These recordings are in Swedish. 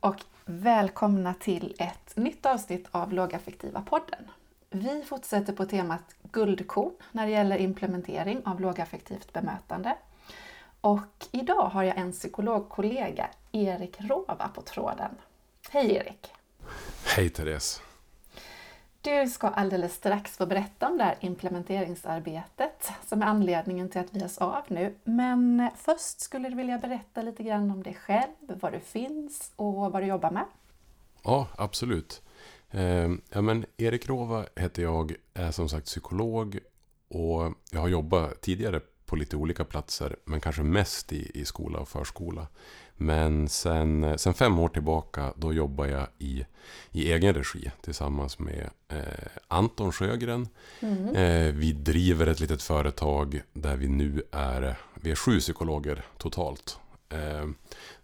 Och välkomna till ett nytt avsnitt av Lågaffektiva podden. Vi fortsätter på temat guldkorn när det gäller implementering av lågaffektivt bemötande. Och idag har jag en psykologkollega, Erik Rova, på tråden. Hej Erik! Hej Therese! Du ska alldeles strax få berätta om det här implementeringsarbetet som är anledningen till att vi hörs av nu. Men först skulle du vilja berätta lite grann om dig själv, var du finns och vad du jobbar med? Ja, absolut. Eh, ja, men Erik Rova heter jag, är som sagt psykolog och jag har jobbat tidigare på lite olika platser, men kanske mest i, i skola och förskola. Men sen, sen fem år tillbaka då jobbar jag i, i egen regi tillsammans med eh, Anton Sjögren. Mm. Eh, vi driver ett litet företag där vi nu är, vi är sju psykologer totalt. Eh,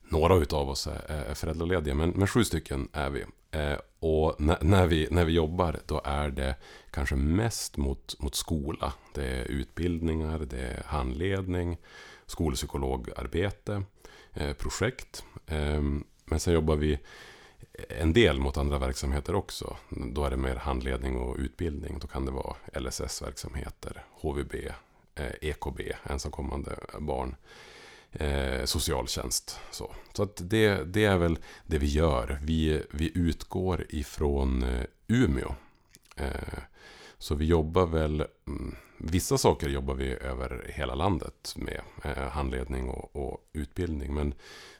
några utav oss är, är föräldralediga, men, men sju stycken är vi. Eh, och när, när, vi, när vi jobbar då är det kanske mest mot, mot skola. Det är utbildningar, det är handledning, skolpsykologarbete, Eh, projekt. Ehm, men sen jobbar vi en del mot andra verksamheter också. Då är det mer handledning och utbildning. Då kan det vara LSS-verksamheter, HVB, EKB, eh, ensamkommande barn eh, socialtjänst. Så, så att det, det är väl det vi gör. Vi, vi utgår ifrån eh, Umeå. Eh, så vi jobbar väl, mm, vissa saker jobbar vi över hela landet med. Eh, handledning och, och, utbildning. Men,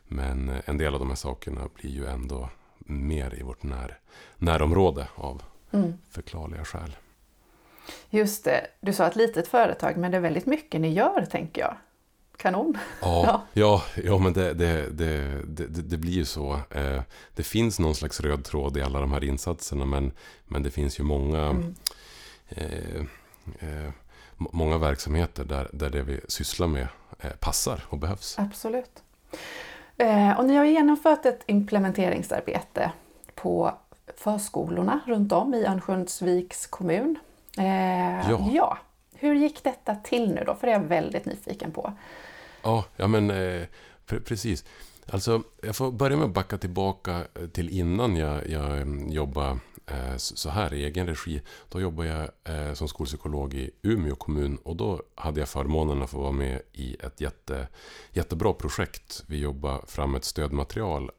men en del av de här sakerna blir ju ändå mer i vårt när, närområde av mm. förklarliga skäl. Just det, du sa ett litet företag men det är väldigt mycket ni gör tänker jag kanon. Ja, ja. ja, men det, det, det, det, det blir ju så. Eh, det finns någon slags röd tråd i alla de här insatserna men, men det finns ju många, mm. Eh, eh, många verksamheter där, där det vi sysslar med eh, passar och behövs. Absolut. Och ni har genomfört ett implementeringsarbete på förskolorna runt om i Örnsköldsviks kommun. Ja. ja. Hur gick detta till nu då? För det är jag väldigt nyfiken på. Ja, ja men eh, pre precis. Alltså, jag får börja med att backa tillbaka eh, till innan jag, jag mm, jobbade eh, så här i egen regi. Då jobbade jag eh, som skolpsykolog i Umeå kommun och då hade jag förmånen att få vara med i ett jätte, jättebra projekt. Vi jobbade fram ett stödmaterial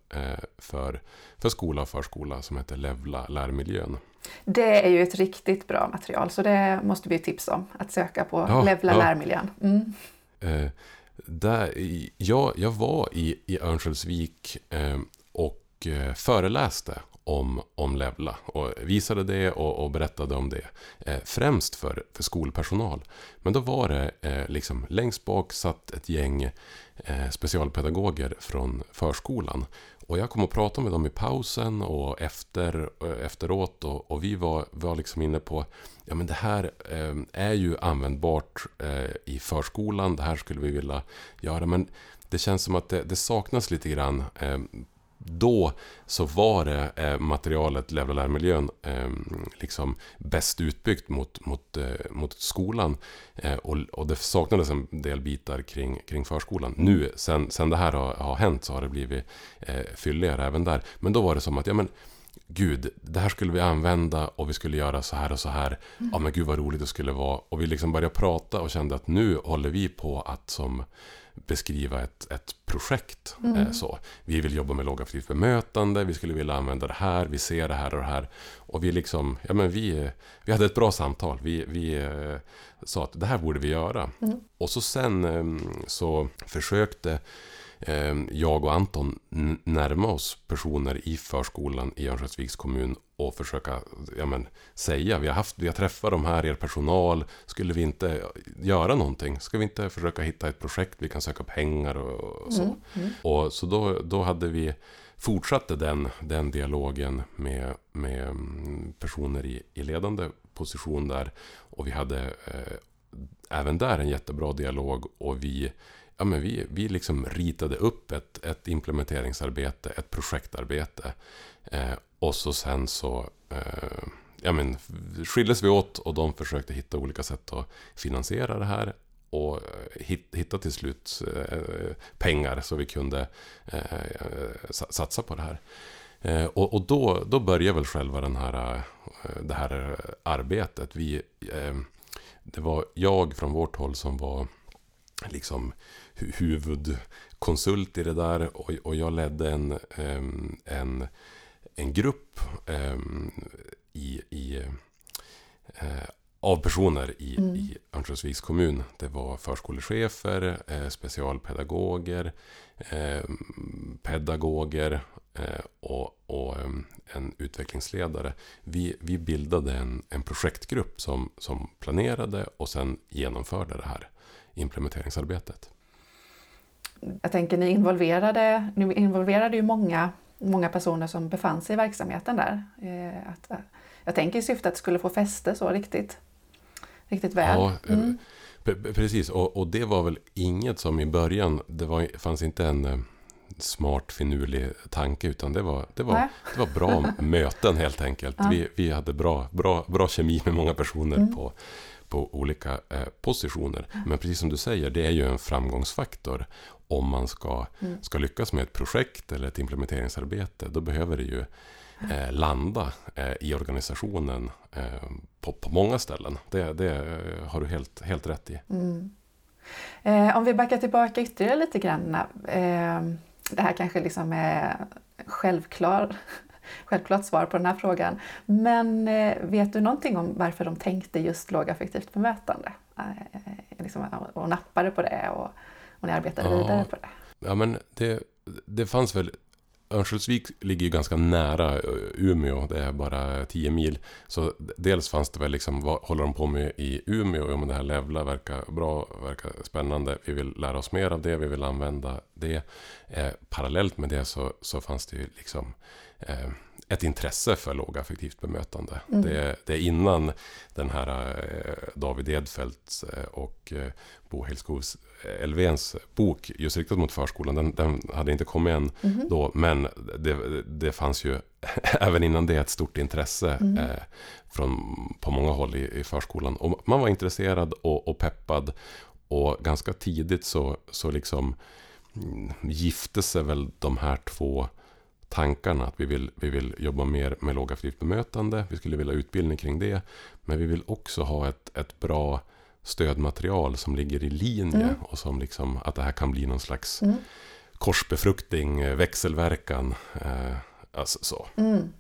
för, för skola och förskola som heter Levla lärmiljön. Det är ju ett riktigt bra material så det måste vi tipsa om. Att söka på ja, Levla ja. lärmiljön. Mm. Eh, där, jag, jag var i, i Örnsköldsvik eh, och eh, föreläste om, om Levla och visade det och, och berättade om det. Eh, främst för, för skolpersonal. Men då var det eh, liksom längst bak satt ett gäng eh, specialpedagoger från förskolan. Och jag kom och pratade med dem i pausen och efter, eh, efteråt och, och vi var, var liksom inne på ja men det här eh, är ju användbart eh, i förskolan, det här skulle vi vilja göra. Men det känns som att det, det saknas lite grann eh, då så var det eh, materialet Levla lärmiljön eh, liksom bäst utbyggt mot, mot, eh, mot skolan. Eh, och, och det saknades en del bitar kring, kring förskolan. Nu, sen, sen det här har, har hänt, så har det blivit eh, fylligare även där. Men då var det som att, ja men Gud, det här skulle vi använda och vi skulle göra så här och så här. Mm. Ja men gud vad roligt det skulle vara. Och vi liksom började prata och kände att nu håller vi på att som beskriva ett, ett projekt. Mm. Eh, så. Vi vill jobba med lågaffektivt bemötande, vi skulle vilja använda det här, vi ser det här och det här. Och vi liksom, ja men vi, vi hade ett bra samtal. Vi, vi eh, sa att det här borde vi göra. Mm. Och så sen eh, så försökte jag och Anton närma oss personer i förskolan i Örnsköldsviks kommun och försöka ja, men, säga vi har, haft, vi har träffat de här, er personal, skulle vi inte göra någonting? Ska vi inte försöka hitta ett projekt vi kan söka pengar och, så? Mm, mm. Och så då, då hade vi fortsatte den, den dialogen med, med mm, personer i, i ledande position där. Och vi hade eh, även där en jättebra dialog och vi ja, men vi, vi liksom ritade upp ett, ett implementeringsarbete, ett projektarbete. Eh, och så sen så eh, ja, men, skildes vi åt och de försökte hitta olika sätt att finansiera det här. och eh, hitta till slut eh, pengar så vi kunde eh, satsa på det här. Och, då, då började väl själva den här, det här arbetet. Vi, det var jag från vårt håll som var liksom huvudkonsult i det där och, och jag ledde en, en, en grupp i, i eh, av personer i, mm. i Örnsköldsviks kommun. Det var förskolechefer, eh, specialpedagoger, eh, pedagoger eh, och, och en utvecklingsledare. Vi, vi bildade en, en projektgrupp som, som planerade och sen genomförde det här implementeringsarbetet. Jag tänker ni involverade, ni involverade ju många, många personer som befann sig i verksamheten där. Eh, att, jag tänker i syfte att det skulle få fäste så riktigt, riktigt väl. Ja, mm. precis. Och, och, det var väl inget som i början, det var, fanns inte en eh, smart, finurlig tanke, utan det var, det var, det var bra möten helt enkelt. Ja. Vi, vi hade bra, bra, bra kemi med många personer mm. på, på olika eh, positioner. Men precis som du säger, det är ju en framgångsfaktor om man ska, mm. ska lyckas med ett projekt eller ett implementeringsarbete. Då behöver det ju eh, landa eh, i organisationen eh, på, på många ställen. Det, det har du helt, helt rätt i. Mm. Eh, om vi backar tillbaka ytterligare lite grann. Eh, det här kanske liksom är självklar, självklart svar på den här frågan. Men eh, vet du någonting om varför de tänkte just lågaffektivt bemötande? Liksom, och nappade på det och, och ni arbetade ja, vidare på det? Ja, men det, det fanns väl Örnsköldsvik ligger ju ganska nära eh, Umeå, det är bara 10 mil. Så dels fanns det väl liksom, vad håller de på med i Umeå? Ja, men det här Levla verkar bra, verkar spännande. Vi vill lära oss mer av det, vi vill använda det. Eh, parallellt med det så, så fanns det ju liksom eh, ett intresse för lågaffektivt bemötande. Mm. Det, det, är innan den här eh, David Edfeldts eh, och eh, Bo Hillskovs Elvéns bok just riktat mot förskolan, den, den hade inte kommit än mm. då, men det, det fanns ju även innan det ett stort intresse mm. eh, från, på många håll i, i förskolan. Och man var intresserad och, och peppad och ganska tidigt så, så liksom mm, gifte sig väl de här två tankarna. Att vi vill, vi vill jobba mer med lågaffektivt bemötande. Vi skulle vilja ha utbildning kring det. Men vi vill också ha ett, ett bra stödmaterial som ligger i linje. Mm. Och som liksom, att det här kan bli någon slags mm. korsbefruktning, eh, växelverkan. Eh, alltså så. Mm.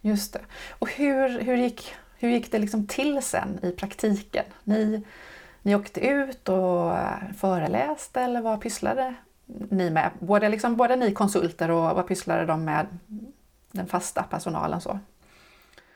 Just det. Och hur, hur, gick, hur gick det liksom till sen i praktiken? Ni, ni åkte ut och föreläste eller vad pysslade ni med? Både, liksom, både ni konsulter och vad pysslade de med den fasta personalen? så?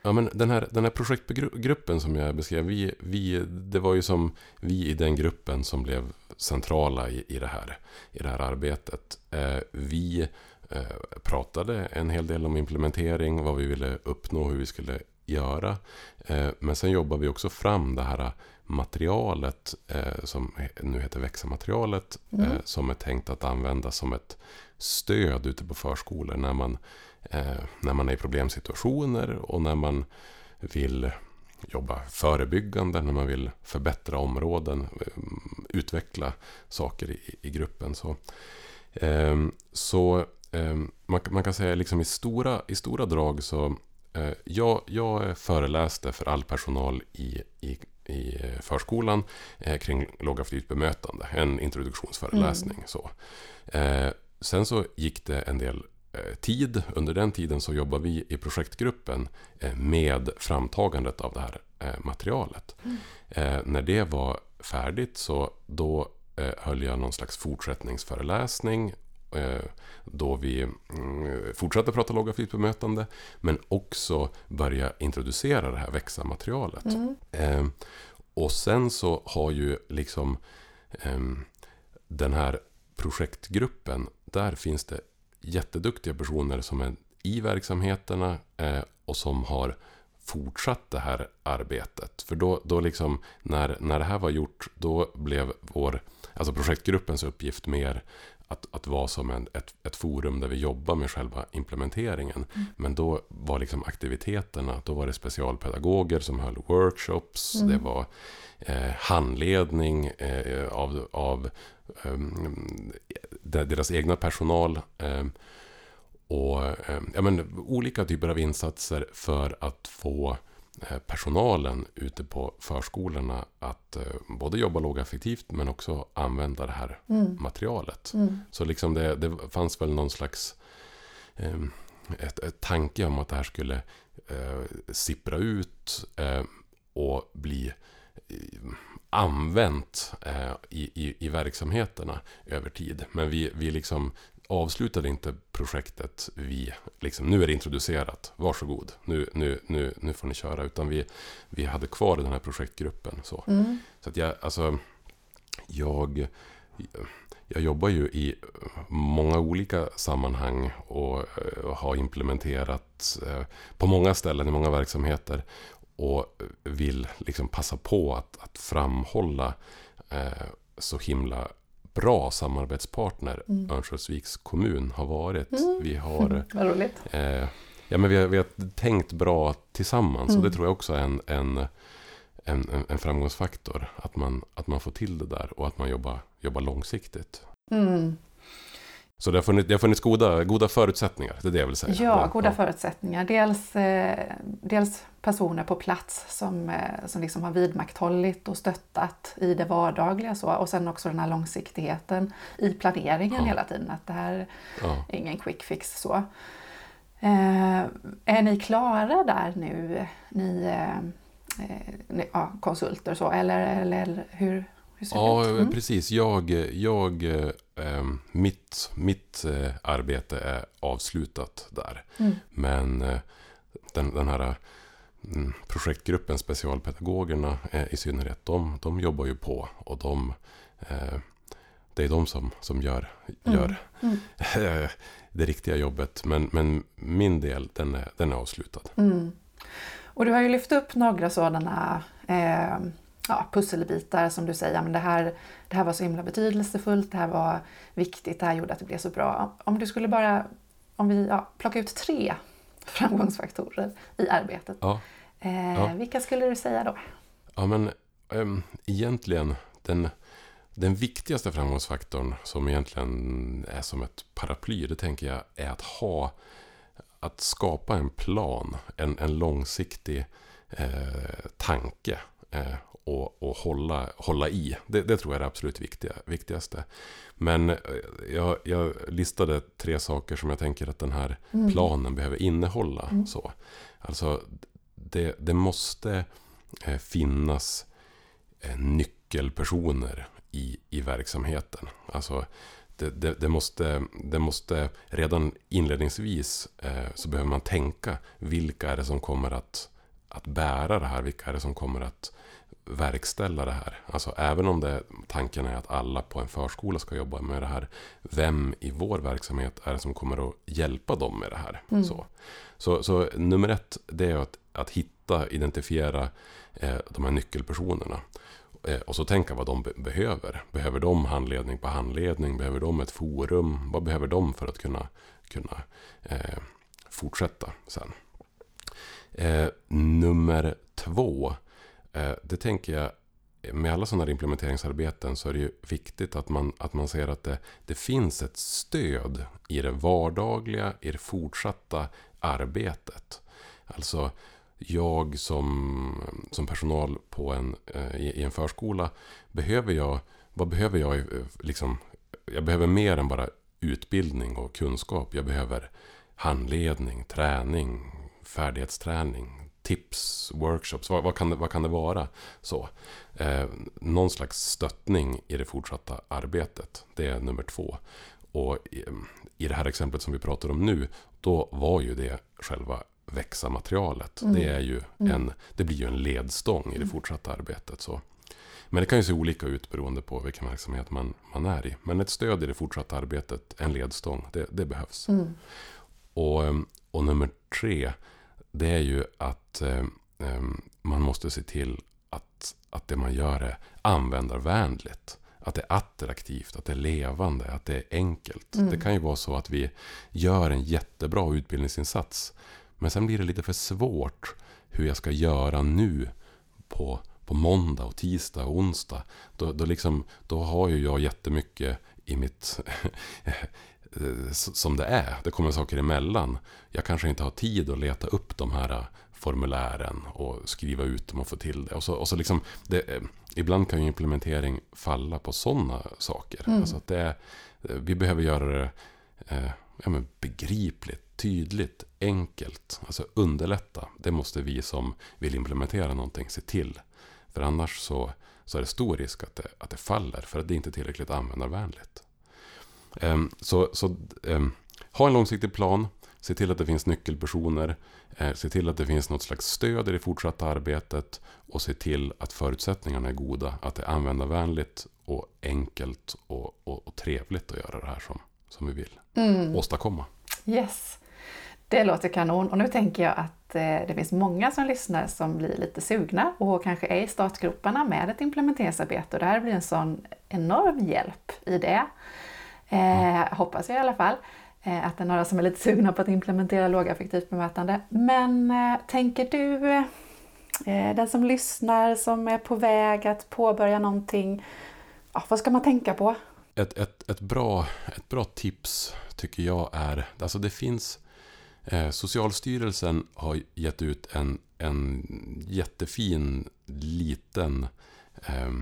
Ja, men den här, den här projektgruppen som jag beskrev, vi, vi, det var ju som vi i den gruppen som blev centrala i, i, det, här, i det här arbetet. Eh, vi eh, pratade en hel del om implementering, vad vi ville uppnå, hur vi skulle göra. Eh, men sen jobbade vi också fram det här materialet eh, som nu heter växa-materialet mm. eh, som är tänkt att användas som ett stöd ute på förskolor när man, när man är i problemsituationer och när man vill jobba förebyggande, när man vill förbättra områden, eh, utveckla saker i, i gruppen. Så, ehm, så ehm, man, man, kan säga liksom i stora, i stora drag så eh, jag, jag föreläste för all personal i, i i eh, förskolan eh, kring lågaffektivt bemötande. En introduktionsföreläsning. Mm. Så. Eh, sen så gick det en del eh, tid. Under den tiden så jobbade vi i projektgruppen eh, med framtagandet av det här eh, materialet. Mm. när det var färdigt så då höll jag någon slags fortsättningsföreläsning då vi mm, fortsatte prata lågaffektivt bemötande men också börja introducera det här växa-materialet. Mm. Eh, och sen så har ju liksom eh, den här projektgruppen, där finns det jätteduktiga personer som är i verksamheterna eh, och som har fortsatt det här arbetet. För då, då liksom, när, när det här var gjort, då blev vår, alltså projektgruppens uppgift mer att, att vara som en, ett, ett forum där vi jobbar med själva implementeringen. Mm. Men då var liksom aktiviteterna, då var det specialpedagoger som höll workshops, Mm. det var eh, handledning eh, av, av ehm, deras egna personal. ehm, och eh, ja, men, olika typer av insatser för att få eh, personalen ute på förskolorna att eh, både jobba lågaffektivt men också använda det här Mm. materialet. Mm. Så liksom det, det fanns väl någon slags eh, ett, ett tanke om att det här skulle eh, sippra ut eh, och bli använt eh, i, i, i verksamheterna över tid. Men vi, vi liksom avslutade inte projektet vi, liksom, nu är det introducerat, varsågod, nu, nu, nu, nu får ni köra. Utan vi, vi hade kvar den här projektgruppen. Så, Mm. så att jag, alltså, jag, jag jobbar ju i många olika sammanhang och eh, har implementerat eh, på många ställen i många verksamheter. Och vill liksom passa på att, att framhålla eh, så himla bra samarbetspartner Mm. Örnsköldsviks kommun har varit. Mm. Vi har roligt. Eh, ja, men vi, har, vi har tänkt bra tillsammans Mm. och det tror jag också är en, en, en, en- en framgångsfaktor. Att man, att man får till det där och att man jobbar, jobbar långsiktigt. Så det har funnits, det har funnits goda, goda förutsättningar, det är det jag vill säga. Ja, goda förutsättningar. Dels, eh, dels personer på plats som, eh, som liksom har vidmakthållit och stöttat i det vardagliga. Så. Och sen också den här långsiktigheten i planeringen Ja. hela tiden. Att det här Ja. är ingen quick fix. Så. Eh, är ni klara där nu, ni, eh, eh, ja, konsulter så, eller, eller hur, Ja, ut? Mm. precis. Jag, jag, eh, mitt, mitt eh, arbete är avslutat där. Mm. Men eh, den, den här mm, projektgruppen, specialpedagogerna eh, i synnerhet, de, de jobbar ju på. Och de, eh, det är de som, som gör, Mm. gör Mm. det riktiga jobbet. Men, men min del, den är, den är avslutad. Mm. Och du har ju lyft upp några sådana eh, ja, pusselbitar som du säger, men det här, det här var så himla betydelsefullt, det här var viktigt, det här gjorde att det blev så bra. Om du skulle bara, om vi ja, plocka ut tre framgångsfaktorer i arbetet, Ja, eh, Ja. vilka skulle du säga då? ja men ehm, egentligen den, den viktigaste framgångsfaktorn som egentligen är som ett paraply, det tänker jag är att ha att skapa en plan, en, en långsiktig eh, tanke eh, och, och hålla, hålla i. Det, det tror jag är det absolut viktiga, viktigaste. Men eh, jag, jag listade tre saker som jag tänker att den här Mm. planen behöver innehålla. Mm. Så. Alltså, det, det måste eh, finnas eh, nyckelpersoner i, i verksamheten. Alltså, det, det, det, måste, det måste redan inledningsvis eh, så behöver man tänka vilka är det som kommer att, att bära det här? Vilka är det som kommer att verkställa det här? Alltså även om det, tanken är att alla på en förskola ska jobba med det här. Vem i vår verksamhet är det som kommer att hjälpa dem med det här? Mm. Så, så, så nummer ett, det är att, att hitta, identifiera eh, de här nyckelpersonerna. Eh, och så tänka vad de be- behöver. Behöver de handledning på handledning? Behöver de ett forum? Vad behöver de för att kunna, kunna eh, fortsätta sen? Eh, nummer två. Eh, det tänker jag, med alla sådana här implementeringsarbeten så är det ju viktigt att man, att man ser att det, det finns ett stöd i det vardagliga, i det fortsatta arbetet. Alltså, jag som, som personal på en, eh, i, en förskola, behöver jag, vad behöver jag? Liksom, jag behöver mer än bara utbildning och kunskap. Jag behöver handledning, träning, färdighetsträning, tips, workshops. Vad, vad, kan, det, vad kan det vara? Så, eh, någon slags stöttning i det fortsatta arbetet. Det är nummer två. Och i, i det här exemplet som vi pratar om nu, då var ju det själva växa-materialet. Mm. Det, är ju Mm. en, det blir ju en ledstång i det fortsatta arbetet. Så. Men det kan ju se olika ut beroende på vilken verksamhet man, man är i. Men ett stöd i det fortsatta arbetet, en ledstång, det, det behövs. Mm. Och, och nummer tre, det är ju att eh, eh, man måste se till att, att det man gör är användarvänligt. att det är attraktivt, att det är levande, att det är enkelt. Mm. Det kan ju vara så att vi gör en jättebra utbildningsinsats. Men sen blir det lite för svårt hur jag ska göra nu på, på måndag, och tisdag och onsdag. Då, då, liksom, då har ju jag jättemycket i mitt... som det är. Det kommer saker emellan. Jag kanske inte har tid att leta upp de här formulären och skriva ut dem och få till det. Och så, och så liksom, det, ibland kan ju implementering falla på sådana saker. Mm. Alltså det vi behöver göra det eh, ja, men begripligt, tydligt, enkelt. Alltså underlätta. Det måste vi som vill implementera någonting se till. För annars så, så är det stor risk att det, att det faller. För att det inte är tillräckligt användarvänligt. Um, så så um, ha en långsiktig plan. Se till att det finns nyckelpersoner. Eh, se till att det finns något slags stöd i det fortsatta arbetet. Och se till att förutsättningarna är goda. Att det är användarvänligt och enkelt och, och, och trevligt att göra det här som, som vi vill Mm. åstadkomma. Yes, det låter kanon. Och nu tänker jag att eh, det finns många som lyssnar som blir lite sugna och kanske är i startgroparna med ett implementeringsarbete. Och det här blir en sån enorm hjälp i det. Eh, Hoppas jag i alla fall. Eh, att det är några som är lite sugna på att implementera lågaffektivt bemötande. Men eh, tänker du, eh, den som lyssnar, som är på väg att påbörja någonting, ja, vad ska man tänka på? Ett, ett, ett, bra, ett bra tips tycker jag är, alltså det finns, eh, Socialstyrelsen har gett ut en, en jättefin liten eh,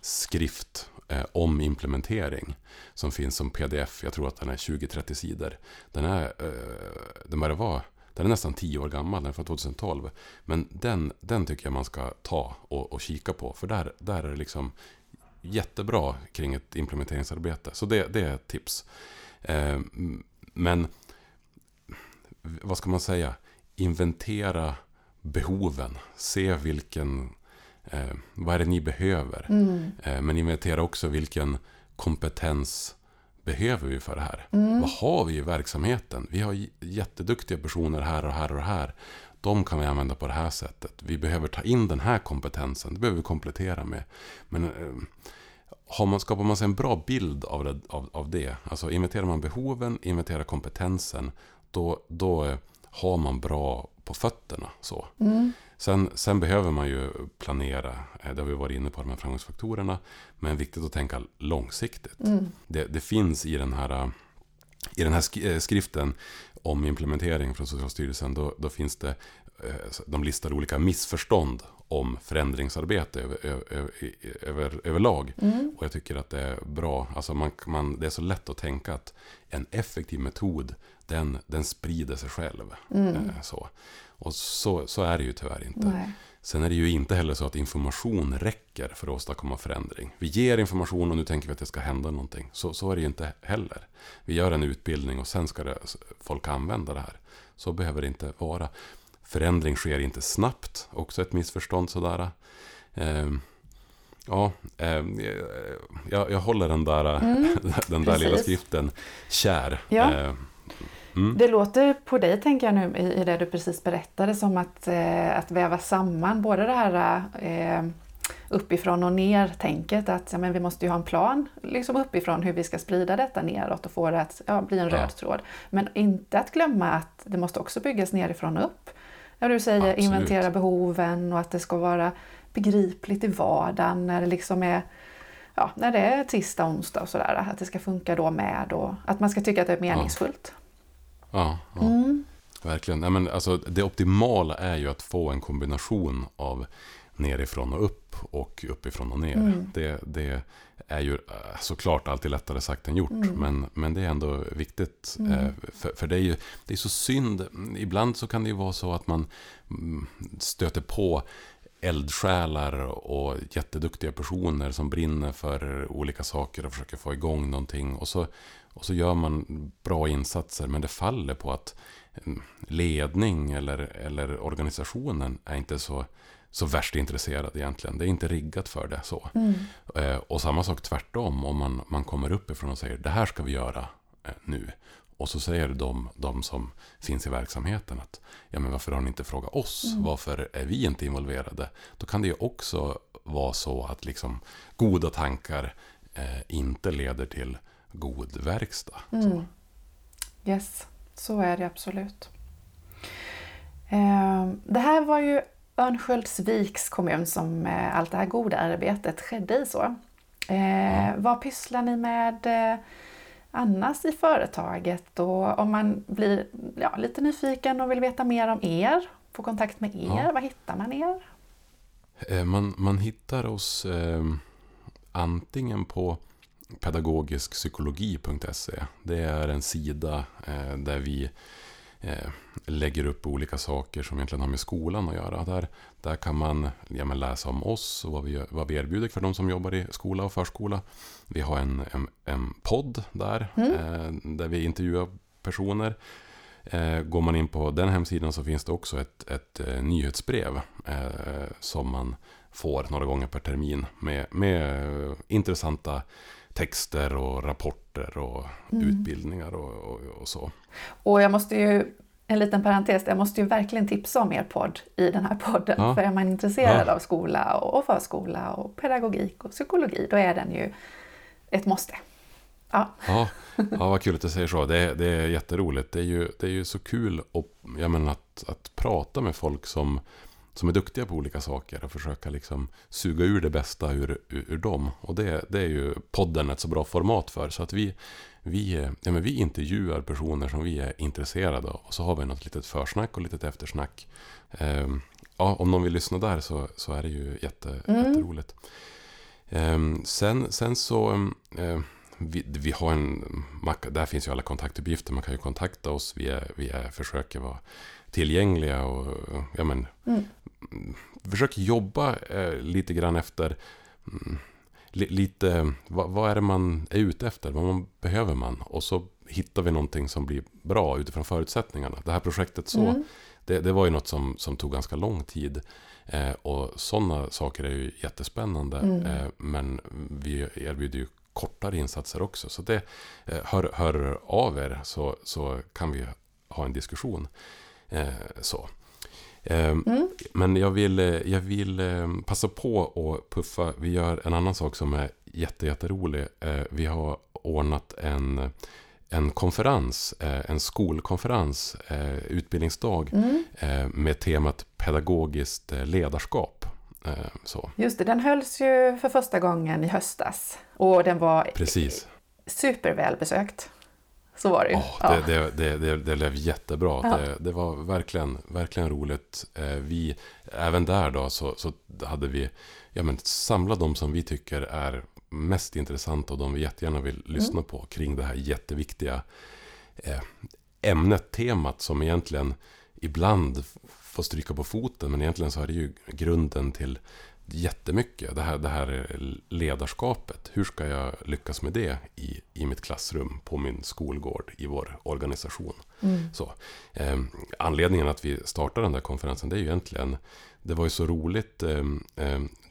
skrift Eh, om implementering. Som finns som pdf, jag tror att den är 20-30 sidor. Den är, eh, den börjar vara den är nästan 10 år gammal, den är från 2012. Men den, den tycker jag man ska ta och, och kika på. För där, där är det liksom jättebra kring ett implementeringsarbete. Så det, det är ett tips. Eh, men vad ska man säga? Inventera behoven. Se vilken... Eh, vad är det ni behöver? Mm. Eh, men inventera också vilken kompetens behöver vi för det här? Mm. Vad har vi i verksamheten? Vi har jätteduktiga personer här och här och här. De kan vi använda på det här sättet. Vi behöver ta in den här kompetensen. Det behöver vi komplettera med. Men eh, man, skapar man sig en bra bild av det, av, av det, alltså inventerar man behoven, inventerar kompetensen, då, då eh, har man bra på fötterna. Så. Mm. Sen, sen behöver man ju planera, eh, det har vi varit inne på, de här framgångsfaktorerna. Men viktigt att tänka långsiktigt. Mm. Det, det, finns i den här, eh, i den här skriften om implementering från Socialstyrelsen, då, då finns det, de listar olika missförstånd om förändringsarbete över, över, över, överlag. Mm. Och jag tycker att det är bra. Alltså man, man, det är så lätt att tänka att en effektiv metod, den, den sprider sig själv. Mm. Eh, så. Och så, så är det ju tyvärr inte. Nej. Sen är det ju inte heller så att information räcker för att åstadkomma förändring. Vi ger information och nu tänker vi att det ska hända någonting. Så, så är det ju inte heller. Vi gör en utbildning och sen ska det, folk använda det här. Så behöver det inte vara. Förändring sker inte snabbt, också ett missförstånd sådär. Eh, ja, eh, jag, jag håller den där, mm, den där lilla skriften kär. Ja. Eh, mm. Det låter på dig, tänker jag nu, i, i det du precis berättade, som att, eh, att väva samman både det här eh, uppifrån och ner-tänket, att ja, men vi måste ju ha en plan liksom uppifrån hur vi ska sprida detta neråt och få det att ja, bli en röd ja. tråd. Men inte att glömma att det måste också byggas nerifrån och upp. Ja, du säger Absolut. inventera behoven och att det ska vara begripligt i vardagen när det liksom är ja, när det är tisdag, onsdag och sådär. Att det ska funka då med och att man ska tycka att det är meningsfullt. Ja, ja, Mm. verkligen. Nej, men alltså, det optimala är ju att få en kombination av nerifrån och upp och uppifrån och ner. Mm. Det, det är ju eh, såklart alltid lättare sagt än gjort. Mm. Men, men det är ändå viktigt. Mm. eh, För, för det är ju det är så synd. Ibland så kan det ju vara så att man mm, stöter på eldsjälar och jätteduktiga personer som brinner för olika saker och försöker få igång någonting. Och så, och så gör man bra insatser men det faller på att mm, ledning eller, eller organisationen är inte så, så värst intresserad egentligen. Det är inte riggat för det så. Mm. Eh, och samma sak tvärtom om man, man kommer uppifrån och säger det här ska vi göra eh, nu. Och så säger de, de som finns i verksamheten att ja, men varför har ni inte frågat oss? Mm. Varför är vi inte involverade? Då kan det ju också vara så att liksom goda tankar eh, inte leder till god verkstad. Mm. Yes, så är det absolut. Eh, det här var ju Örnsköldsviks kommun som eh, allt det här goda arbetet skedde i. så. Eh. Vad pysslar ni med eh, annars i företaget? Och om man blir ja, lite nyfiken och vill veta mer om er, få kontakt med er, ja. var hittar man er? Eh, man, man hittar oss eh, antingen på pedagogiskpsykologi.se. Det är en sida där vi lägger upp olika saker som egentligen har med skolan att göra. Där, där kan man ja, läsa om oss och vad vi, vad vi erbjuder för de som jobbar i skola och förskola. Vi har en, en, en podd där, mm. eh, där vi intervjuar personer. Eh, går man in på den hemsidan så finns det också ett, ett eh, nyhetsbrev eh, som man får några gånger per termin med, med intressanta texter och rapporter och mm. utbildningar och, och, och, så. Och jag måste ju, en liten parentes, jag måste ju verkligen tipsa om er podd i den här podden. Ja. För är man intresserad ja. av skola och förskola och pedagogik och psykologi, då är den ju ett måste. Ja. Ja, ja vad kul att du säger så. Det, det är jätteroligt. Det är ju, det är ju så kul att, jag menar, att, att prata med folk som som är duktiga på olika saker och försöka liksom suga ur det bästa ur, ur, ur dem. Och det, det är ju podden ett så bra format för. Så att vi, vi, ja, men vi intervjuar personer som vi är intresserade av. Och så har vi något litet försnack och litet eftersnack. Um, ja, om någon vill lyssna där så, så är det ju jätte, mm. jätteroligt. Um, sen, sen så... Um, vi, vi, har en... Där finns ju alla kontaktuppgifter. Man kan ju kontakta oss. Vi, är, vi är, försöker vara tillgängliga och ja, men, mm. försöker jobba eh, lite grann efter mm, li, lite, vad, vad, är det man är ute efter? Vad man, behöver man? Och så hittar vi någonting som blir bra utifrån förutsättningarna. Det här projektet så, mm. det, det, var ju något som, som tog ganska lång tid. Eh, och sådana saker är ju jättespännande. Mm. Eh, men vi erbjuder ju kortare insatser också. Så det, eh, hör, hör av er så, så kan vi ha en diskussion. Eh, så. Ehm, mm. Men jag vill, eh, jag vill eh, passa på att puffa. Vi gör en annan sak som är jätte, jätterolig. Vi har ordnat en, en konferens, en skolkonferens, utbildningsdag mm. med temat pedagogiskt ledarskap. Så. Just det, den hölls ju för första gången i höstas och den var Precis. supervälbesökt. Så var det ju. Oh, ja. det, det, det, det blev jättebra. Ja. Det, det, var verkligen, verkligen roligt. Eh, vi, även där då så, så hade vi ja, men, samlat de som vi tycker är mest intressanta och de vi jättegärna vill lyssna mm. på kring det här jätteviktiga eh, ämnet, temat som egentligen ibland får stryka på foten. Men egentligen så är det ju grunden till jättemycket. Det här, det här ledarskapet. Hur ska jag lyckas med det i, i mitt klassrum, på min skolgård, i vår organisation? Mm. Så, eh, anledningen att vi startade den där konferensen, det är ju egentligen, det var ju så roligt. Eh,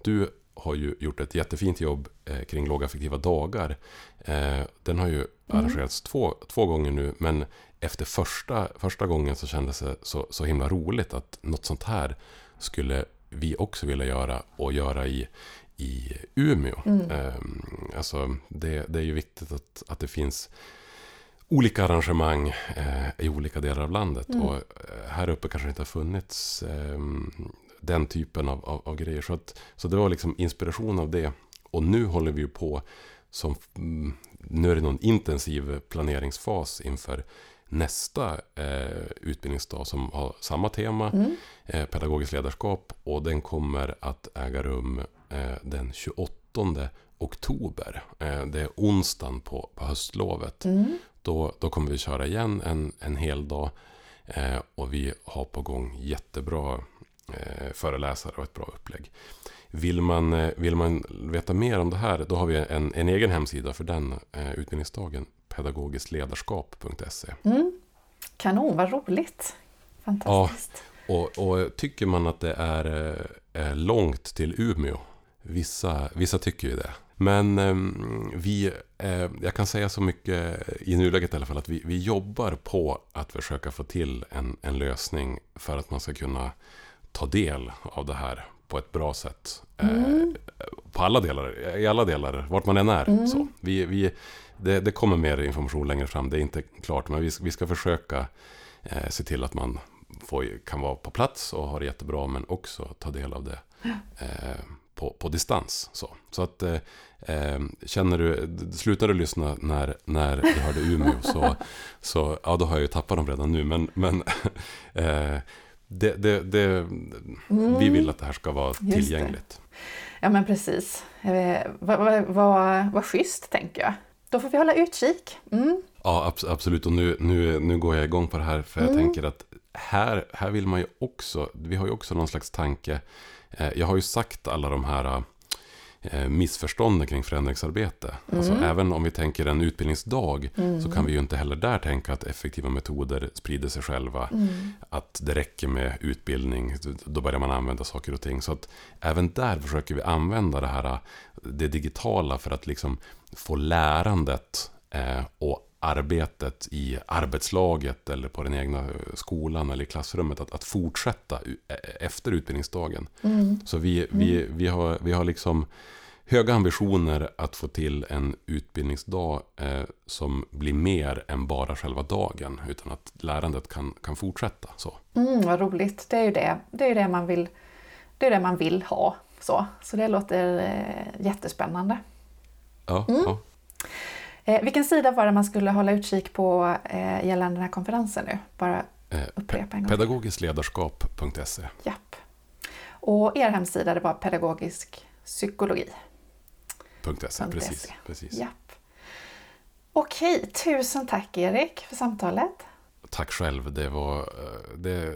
du har ju gjort ett jättefint jobb eh, kring lågaffektiva dagar. Eh, den har ju mm. arrangerats två, två gånger nu, men efter första, första gången så kändes det så, så himla roligt att något sånt här skulle vi också ville göra och göra i, i Umeå. Mm. Um, alltså det, det är ju viktigt att, att det finns olika arrangemang eh, i olika delar av landet. Mm. Och eh, här uppe kanske det inte har funnits eh, den typen av, av, av, grejer. Så, att, så det var liksom inspiration av det. Och nu håller vi ju på som... Mm, nu är det någon intensiv planeringsfas inför nästa eh, utbildningsdag som har samma tema, mm. eh, pedagogiskt ledarskap. Och den kommer att äga rum eh, den 28 oktober. Eh, det är onsdagen på, på höstlovet. Mm. Då, då kommer vi köra igen en, en hel dag. Eh, och vi har på gång jättebra eh, föreläsare och ett bra upplägg. Vill man, vill man veta mer om det här, då har vi en, en egen hemsida för den eh, utbildningsdagen pedagogiskledarskap.se. Mm. Kanon, vad roligt! Fantastiskt. Ja, och, och tycker man att det är, är eh, långt till Umeå, vissa, vissa tycker ju det. Men eh, vi, eh, jag kan säga så mycket i nuläget i alla fall att vi, vi jobbar på att försöka få till en, en lösning för att man ska kunna ta del av det här på ett bra sätt. Eh, mm. På alla delar, i alla delar, vart man än är. Mm. Så. Vi, vi, det, det kommer mer information längre fram, det är inte klart, men vi, vi ska försöka eh, se till att man får, kan vara på plats och ha det jättebra, men också ta del av det eh, på, på distans. Så, så att eh, eh, känner du, slutar du lyssna när, när du hörde Umeå så, så ja, då har jag ju tappat dem redan nu, men, men eh, det, det, det, vi vill att det här ska vara det. tillgängligt. Ja men precis. Eh, vad, vad, vad, vad schysst tänker jag. Då får vi hålla utkik. Mm. Ja, abs- absolut. Och nu, nu, nu går jag igång på det här. För jag tänker att här, här vill man ju också, vi har ju också någon slags tanke. Eh, jag har ju sagt alla de här eh, missförstånden kring förändringsarbete. Alltså, även om vi tänker en utbildningsdag så kan vi ju inte heller där tänka att effektiva metoder sprider sig själva. Att det räcker med utbildning, då börjar man använda saker och ting. Så att även där försöker vi använda det här det digitala för att liksom få lärandet eh, och arbetet i arbetslaget eller på den egna skolan eller i klassrummet att, att fortsätta e- efter utbildningsdagen. Så vi, vi, vi, har, vi har liksom höga ambitioner att få till en utbildningsdag eh, som blir mer än bara själva dagen. Utan att lärandet kan, kan fortsätta. Så. Mm, vad roligt. Det är ju det, det, är det, man, vill, det, är det man vill ha. Så, så det låter eh, jättespännande. Ja, ja. Eh, vilken sida var det man skulle hålla utkik på eh, gällande den här konferensen nu? Bara Eh, upprepa en gång. Pedagogiskledarskap.se Japp. Och er hemsida det var pedagogisk psykologi. .se, precis. precis. Japp. Okej, tusen tack Erik för samtalet. Tack själv. Det var, eh, det,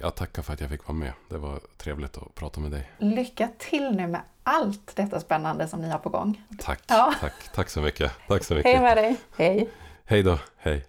jag tackar för att jag fick vara med. Det var trevligt att prata med dig. Lycka till nu med allt detta spännande som ni har på gång. Tack, Ja. tack, tack så mycket. Tack så Hej mycket. med dig! Hej! Hej då, hej.